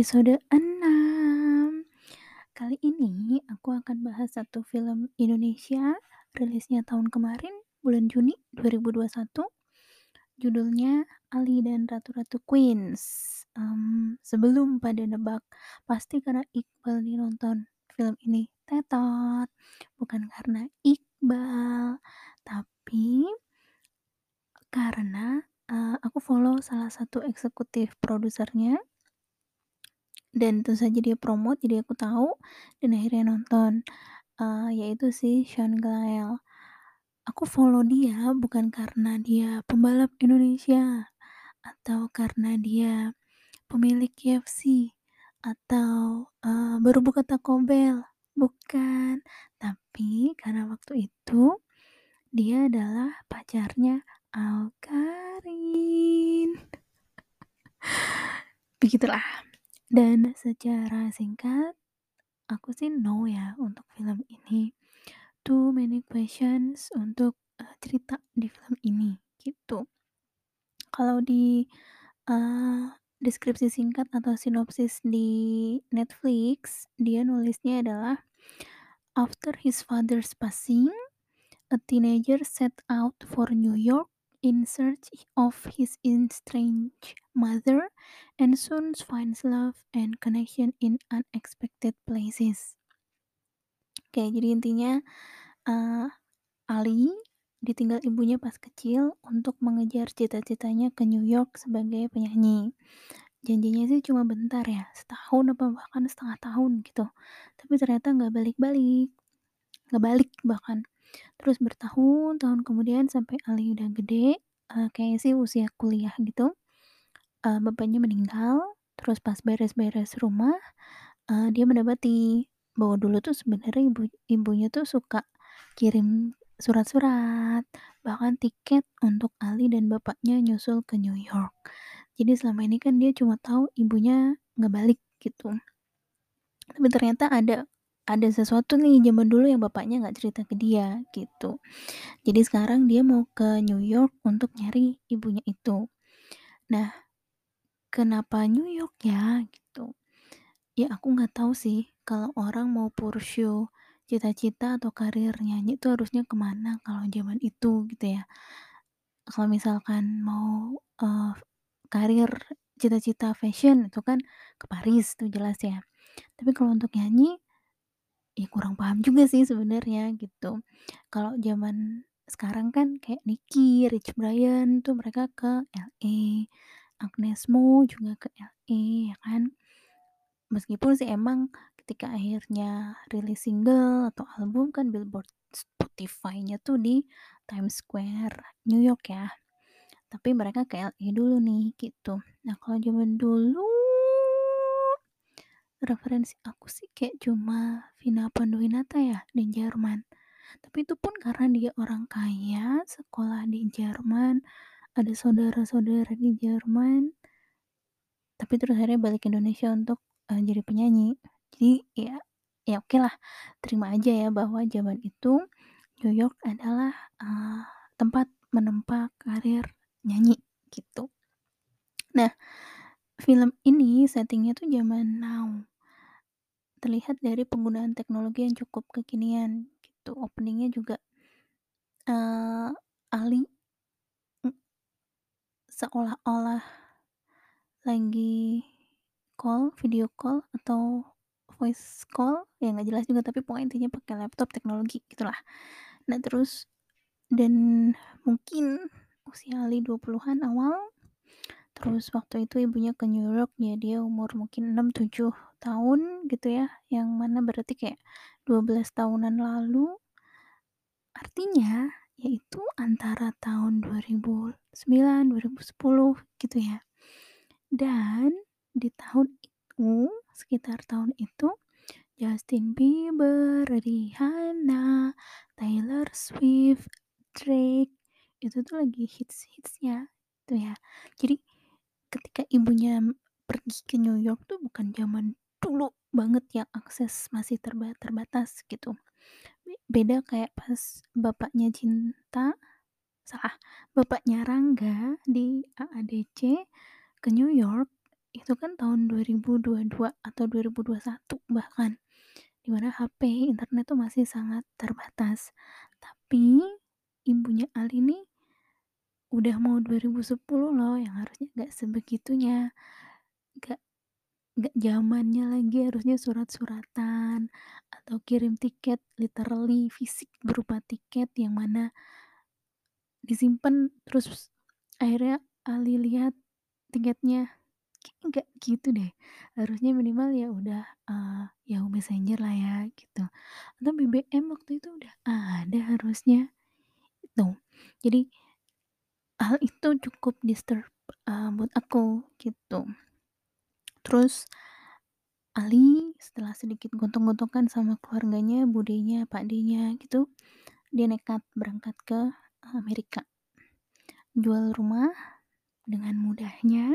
episode 6. Kali ini aku akan bahas satu film Indonesia, rilisnya tahun kemarin, bulan Juni 2021. Judulnya Ali dan Ratu-Ratu Queens. Um, sebelum pada nebak, pasti karena Iqbal nih nonton film ini. Tetot. Bukan karena Iqbal, tapi karena uh, aku follow salah satu eksekutif produsernya dan tentu saja dia promote jadi aku tahu dan akhirnya nonton. Uh, yaitu si Sean Glael. Aku follow dia bukan karena dia pembalap Indonesia atau karena dia pemilik KFC atau uh, baru buka Taco Bell. Bukan. Tapi karena waktu itu dia adalah pacarnya Alkarin begitulah dan secara singkat, aku sih no ya untuk film ini. Too many questions untuk uh, cerita di film ini gitu. Kalau di uh, deskripsi singkat atau sinopsis di Netflix, dia nulisnya adalah After his father's passing, a teenager set out for New York in search of his estranged mother and soon finds love and connection in unexpected places. Oke, jadi intinya uh, Ali ditinggal ibunya pas kecil untuk mengejar cita-citanya ke New York sebagai penyanyi. Janjinya sih cuma bentar ya, setahun apa bahkan setengah tahun gitu. Tapi ternyata nggak balik-balik, nggak balik bahkan. Terus bertahun-tahun kemudian sampai Ali udah gede, uh, kayaknya sih usia kuliah gitu, uh, bapaknya meninggal, terus pas beres-beres rumah, uh, dia mendapati bahwa dulu tuh sebenarnya ibu ibunya tuh suka kirim surat-surat, bahkan tiket untuk Ali dan bapaknya nyusul ke New York. Jadi selama ini kan dia cuma tahu ibunya nggak balik gitu. Tapi ternyata ada ada sesuatu nih zaman dulu yang bapaknya nggak cerita ke dia gitu. Jadi sekarang dia mau ke New York untuk nyari ibunya itu. Nah, kenapa New York ya gitu? Ya aku nggak tahu sih kalau orang mau pursue cita-cita atau karir nyanyi itu harusnya ke mana kalau zaman itu gitu ya. Kalau misalkan mau uh, karir cita-cita fashion itu kan ke Paris tuh jelas ya. Tapi kalau untuk nyanyi ya kurang paham juga sih sebenarnya gitu. Kalau zaman sekarang kan kayak Nicky, Rich Brian tuh mereka ke LA, Agnes Mo juga ke LA ya kan. Meskipun sih emang ketika akhirnya rilis single atau album kan Billboard Spotify-nya tuh di Times Square, New York ya. Tapi mereka ke LA dulu nih gitu. Nah kalau zaman dulu referensi aku sih kayak cuma Vina Panduwinata ya di Jerman. Tapi itu pun karena dia orang kaya, sekolah di Jerman, ada saudara-saudara di Jerman. Tapi terus akhirnya balik ke Indonesia untuk uh, jadi penyanyi. Jadi ya ya oke okay lah, terima aja ya bahwa zaman itu New York adalah uh, tempat menempa karir nyanyi gitu. Nah, film ini settingnya tuh zaman now terlihat dari penggunaan teknologi yang cukup kekinian gitu openingnya juga uh, Ali seolah-olah lagi call video call atau voice call ya nggak jelas juga tapi pokoknya intinya pakai laptop teknologi gitulah. Nah terus dan mungkin usia Ali 20-an awal terus waktu itu ibunya ke New York ya dia umur mungkin 6-7 tahun gitu ya yang mana berarti kayak 12 tahunan lalu. Artinya yaitu antara tahun 2009 2010 gitu ya. Dan di tahun itu sekitar tahun itu Justin Bieber, Rihanna, Taylor Swift, Drake itu tuh lagi hits-hitsnya tuh ya. Jadi ketika ibunya pergi ke New York tuh bukan zaman dulu banget yang akses masih terba terbatas gitu. Beda kayak pas bapaknya Cinta, salah, bapaknya Rangga di AADC ke New York itu kan tahun 2022 atau 2021 bahkan, di mana HP, internet tuh masih sangat terbatas. Tapi ibunya Ali nih udah mau 2010 loh, yang harusnya nggak sebegitunya. Nggak nggak zamannya lagi harusnya surat-suratan atau kirim tiket literally fisik berupa tiket yang mana disimpen terus akhirnya Ali lihat tiketnya, kayaknya nggak gitu deh. Harusnya minimal ya udah, eee, Yahoo Messenger lah ya gitu, atau BBM waktu itu udah ada harusnya, itu. Jadi hal itu cukup disturb, eee, buat aku gitu. Terus Ali setelah sedikit gontok-gontokan sama keluarganya, budenya, pakdenya gitu, dia nekat berangkat ke Amerika. Jual rumah dengan mudahnya,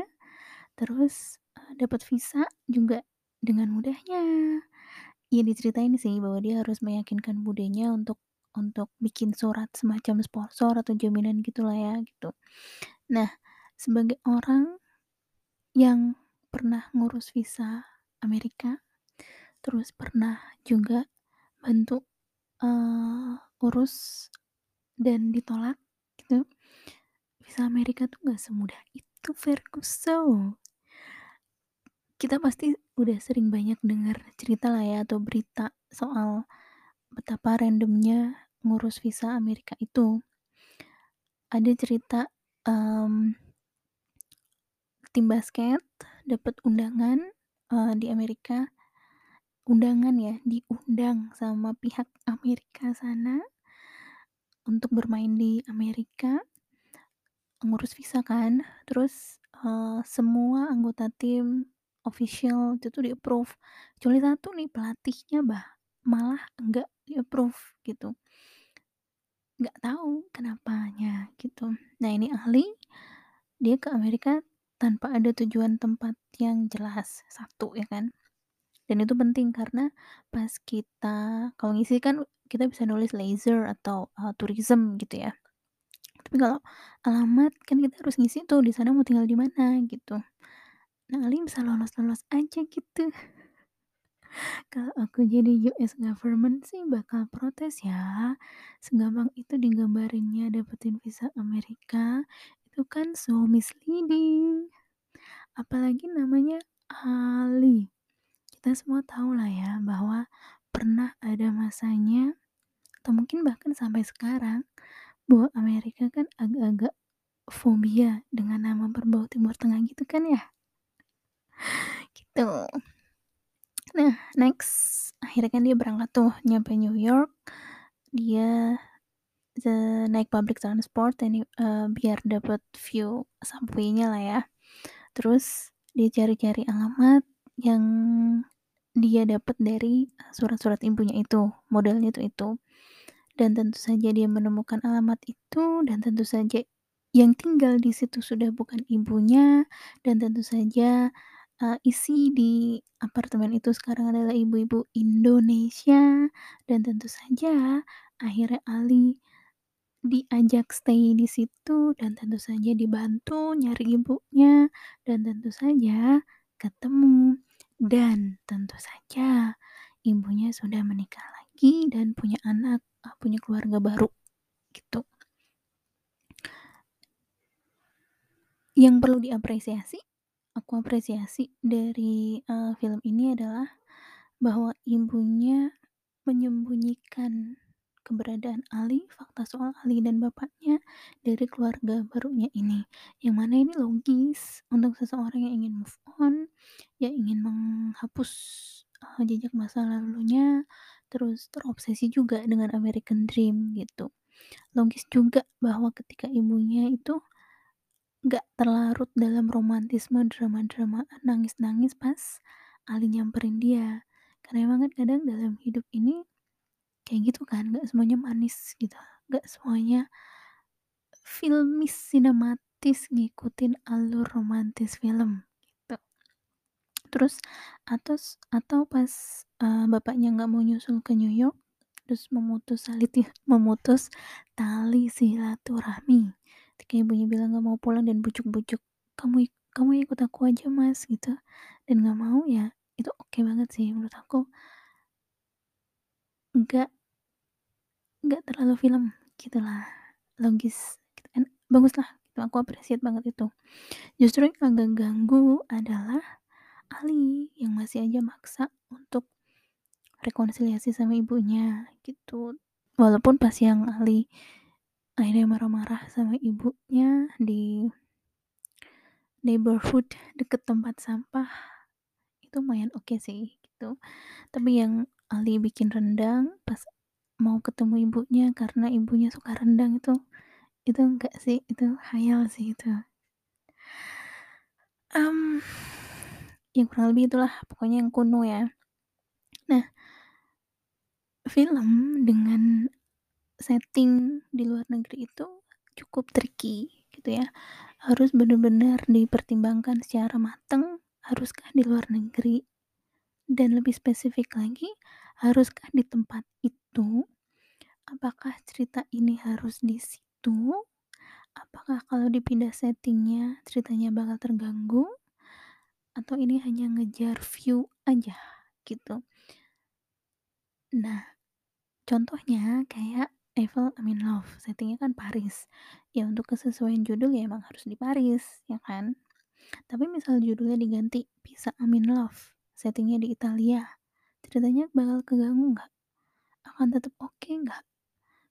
terus, eee, dapat visa juga dengan mudahnya. Ya diceritain sih bahwa dia harus meyakinkan budenya untuk untuk bikin surat semacam sponsor atau jaminan gitulah ya, gitu. Nah, sebagai orang yang pernah ngurus visa Amerika, terus pernah juga bantu, eee, urus dan ditolak gitu, visa Amerika tuh nggak semudah itu Virgo. Kita pasti udah sering banyak denger cerita lah ya atau berita soal betapa randomnya ngurus visa Amerika itu. Ada cerita, mmm tim basket dapet undangan, eee, di Amerika. Undangan ya, diundang sama pihak Amerika sana untuk bermain di Amerika. Ngurus visa kan, terus, eee, semua anggota tim, official itu tuh di-approve, kecuali 1 nih pelatihnya bah malah enggak di-approve gitu. Nggak tahu kenapanya gitu. Nah ini Ali, dia ke Amerika tanpa ada tujuan tempat yang jelas, 1 ya kan. Dan itu penting karena pas kita kalau ngisi kan kita bisa nulis leisure atau, eee, tourism gitu ya. Tapi kalau alamat kan kita harus ngisi tuh di sana mau tinggal di mana gitu. Nah Ali bisa lolos-lolos aja gitu. Kalau aku jadi US government sih bakal protes ya, segampang itu digambarinnya dapetin visa Amerika, itu kan so misleading. Apalagi namanya Ali. Kita semua tahulah ya bahwa pernah ada masanya atau mungkin bahkan sampai sekarang, bahwa Amerika kan agak-agak fobia dengan nama berbau Timur Tengah gitu kan ya. Gitu. Nah next, akhirnya kan dia berangkat tuh nyampe New York, dia, eee, naik public transport ini, eee, biar dapet view subway-nya lah ya. Terus dia cari-cari alamat yang dia dapet dari surat-surat ibunya itu, modelnya tuh itu. Dan tentu saja dia menemukan alamat itu dan tentu saja yang tinggal di situ sudah bukan ibunya dan tentu saja, eee, isi di apartemen itu sekarang adalah ibu-ibu Indonesia dan tentu saja akhirnya Ali diajak stay di situ dan tentu saja dibantu nyari ibunya dan tentu saja ketemu dan tentu saja ibunya sudah menikah lagi dan punya anak, eee, punya keluarga baru, gitu. Yang perlu diapresiasi, aku apresiasi dari, eee, film ini adalah bahwa ibunya menyembunyikan keberadaan Ali, fakta soal Ali dan bapaknya dari keluarga barunya ini. Yang mana ini logis untuk seseorang yang ingin move on, yang ingin menghapus, eee, jejak masa lalunya, terus terobsesi juga dengan American Dream gitu. Logis juga bahwa ketika ibunya itu nggak terlarut dalam romantisme drama-drama nangis-nangis pas Ali nyamperin dia. Karena emang kan kadang dalam hidup ini kayak gitu kan, nggak semuanya manis gitu, nggak semuanya filmis, sinematis, ngikutin alur romantis film, gitu. Terus atos atau pas, eee, bapaknya nggak mau nyusul ke New York, terus memutus saliti memutus tali silaturahmi. Ketika ibunya bilang nggak mau pulang dan bujuk-bujuk, "Kamu "Kamu ikut aku aja Mas," gitu, dan nggak mau ya itu oke banget sih menurut aku. Nggak nggak terlalu film gitulah, logis gitu kan, baguslah itu aku appreciate banget itu. Justru yang agak ganggu adalah Ali yang masih aja maksa untuk rekonsiliasi sama ibunya gitu. Walaupun pas yang Ali akhirnya marah-marah sama ibunya di neighborhood deket tempat sampah, itu lumayan oke sih gitu. Tapi yang Ali bikin rendang pas mau ketemu ibunya karena ibunya suka rendang itu, itu enggak sih, itu khayal sih itu. Mmm, ya kurang lebih itulah pokoknya yang kuno ya. Nah film dengan setting di luar negeri itu cukup tricky gitu ya, harus bener-bener dipertimbangkan secara mateng, haruskah di luar negeri, dan lebih spesifik lagi, haruskah di tempat itu, apakah cerita ini harus di situ, apakah kalau dipindah setting-nya ceritanya bakal terganggu, atau ini hanya ngejar view aja gitu. Nah, contohnya kayak Evel I'm in Love, setting-nya kan Paris, ya untuk kesesuaian judul ya emang harus di Paris, ya kan. Tapi misal judulnya diganti Pisa I'm in Love, setting-nya di Italia, ceritanya bakal keganggu nggak? Akan tetep oke nggak?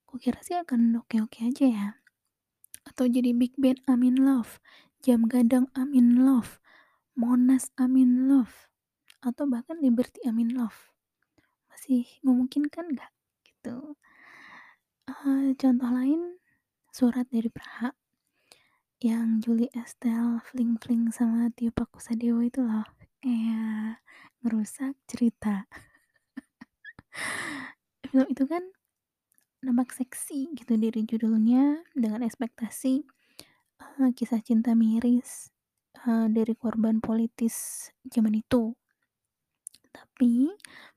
Kukira sih akan oke-oke aja ya. Atau jadi Big Band I'm in Love, Jam Gadang I'm in Love, Monas I'm in Love, atau bahkan Liberty I'm in Love, masih memungkinkan nggak? Gitu. Eee, contoh lain, Surat dari Praha, yang Julie Estelle fling-fling sama Tio Pakusadewo itu loh, kayak ngerusak cerita. Film itu kan nampak seksi gitu dari judulnya dengan ekspektasi, eee, kisah cinta miris, eee, dari korban politis zaman itu. Tapi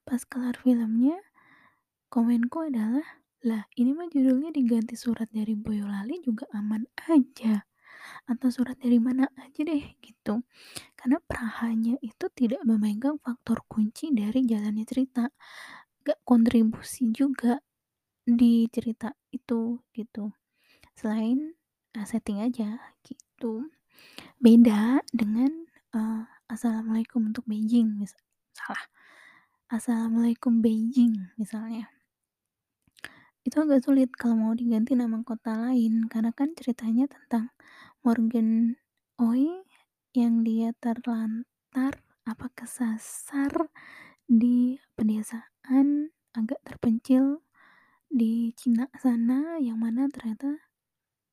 pas kelar filmnya, komenku adalah, "Lah ini mah judulnya diganti Surat dari Boyolali juga aman aja, atau Surat dari mana aja deh," gitu. Karena Prahanya itu tidak memegang faktor kunci dari jalannya cerita, nggak kontribusi juga di cerita itu, gitu. Selain, eee, setting aja gitu. Beda dengan, eee, Assalamualaikum untuk Beijing salah, Assalamualaikum Beijing misalnya. Itu agak sulit kalau mau diganti nama kota lain, karena kan ceritanya tentang Morgan Oey yang dia terlantar apa kesasar di pedesaan agak terpencil di Cina sana, yang mana ternyata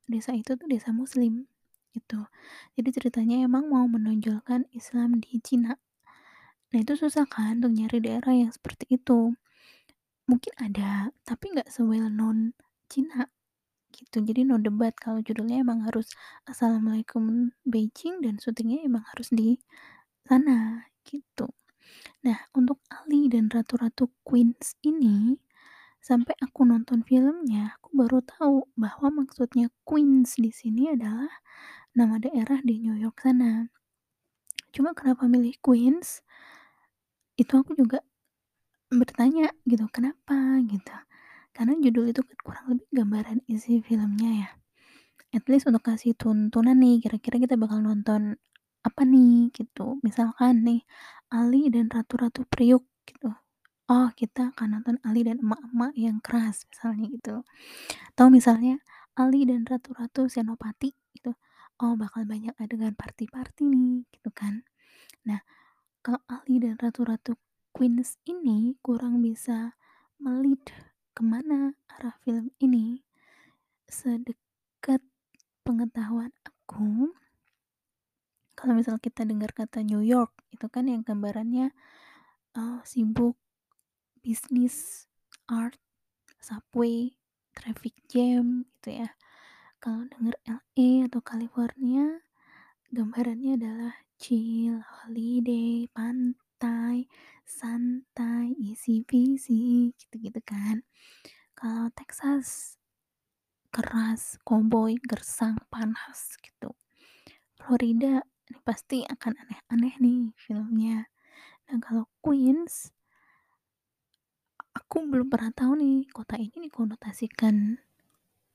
desa itu tuh desa muslim, gitu. Jadi ceritanya emang mau menonjolkan Islam di Cina. Nah itu susah kan untuk nyari daerah yang seperti itu. Mungkin ada, tapi nggak se-well known Cina, gitu. Jadi no debat kalau judulnya emang harus Assalamualaikum Beijing dan syutingnya emang harus di sana, gitu. Nah, untuk Ali dan Ratu-Ratu Queens ini, sampai aku nonton filmnya, aku baru tahu bahwa maksudnya Queens di sini adalah nama daerah di New York sana. Cuma kenapa milih Queens, itu aku juga bertanya gitu, kenapa gitu. Karena judul itu kan kurang lebih gambaran isi filmnya ya. At least untuk kasih tuntunan nih, kira-kira kita bakal nonton apa nih, gitu. Misalkan nih, Ali dan Ratu-Ratu Priuk gitu, oh kita akan nonton Ali dan Emak-emak yang keras, misalnya gitu. Atau misalnya Ali dan Ratu-Ratu Senopati gitu, oh bakal banyak adegan party-party nih, gitu kan. Nah, kalau Ali dan Ratu-Ratu Queens ini kurang bisa me-lead ke mana arah film ini, sedekat pengetahuan aku kalau misal kita dengar kata New York, itu kan yang gambarannya, eee, sibuk, bisnis, art, subway, traffic jam, gitu ya. Kalau denger LA atau California, gambarannya adalah chill, holiday, pantai, santai, easy-peasy, gitu-gitu kan. Kalau Texas, keras, koboi, gersang, panas, gitu. Florida ini pasti akan aneh-aneh nih filmnya. Nah kalau Queens aku belum pernah tahu nih kota ini dikonotasikan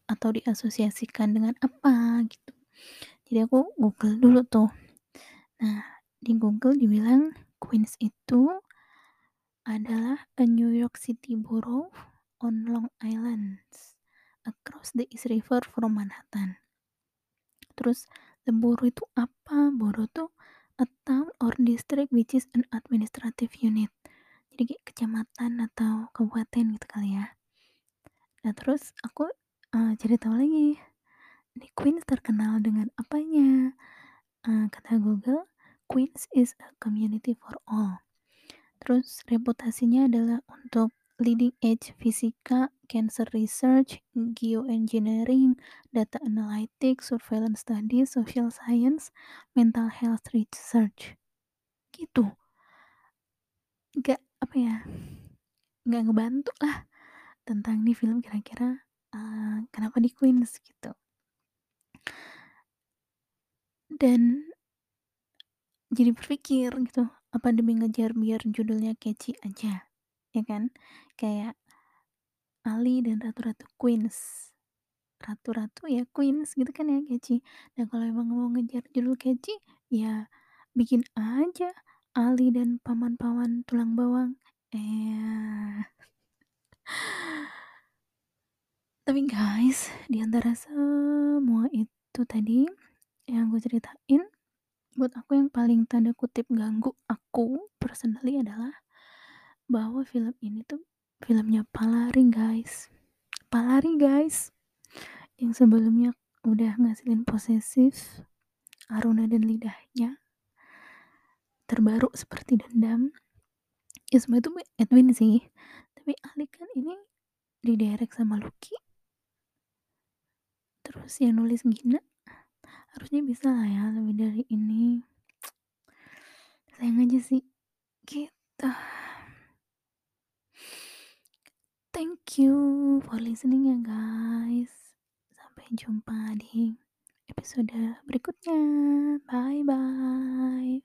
atau diasosiasikan dengan apa gitu. Jadi aku google dulu tuh. Nah, di Google dibilang Queens itu adalah a New York City borough on Long Island across the East River from Manhattan. Terus the borough itu apa? Borough tuh a town or district which is an administrative unit. Jadi kayak kecamatan atau kabupaten gitu kali ya. Nah terus aku uh, cari tahu lagi. Ini Queens terkenal dengan apanya? Uh, kata Google, Queens is a community for all. Terus reputasinya adalah untuk leading edge fisika, cancer research, geoengineering, data analytics, surveillance studies, social science, mental health research. Gitu. Gak apa ya? Gak ngebantu lah tentang nih film kira-kira uh, kenapa di Queens gitu. Dan jadi berpikir gitu, apa demi ngejar biar judulnya catchy aja, ya kan? Kayak Ali dan Ratu-Ratu Queens. Ratu-ratu ya Queens gitu kan ya catchy. Nah kalau emang mau ngejar judul catchy, ya bikin aja Ali dan paman-paman tulang bawang. Eh. Tapi guys, di antara semua itu tadi yang gue ceritain, buat aku yang paling tanda kutip ganggu aku personally adalah bahwa film ini tuh filmnya Palari guys. Palari guys. Yang sebelumnya udah ngasilin posesif, Aruna dan lidahnya. Terbaru seperti dendam. Ya semua itu Edwin sih. Tapi Ali kan ini diderek sama Lucky. Terus yang nulis Gina harusnya bisa lah ya lebih dari ini. Sayang aja sih gitu. Thank you for listening ya guys. Sampai jumpa di episode berikutnya. Bye bye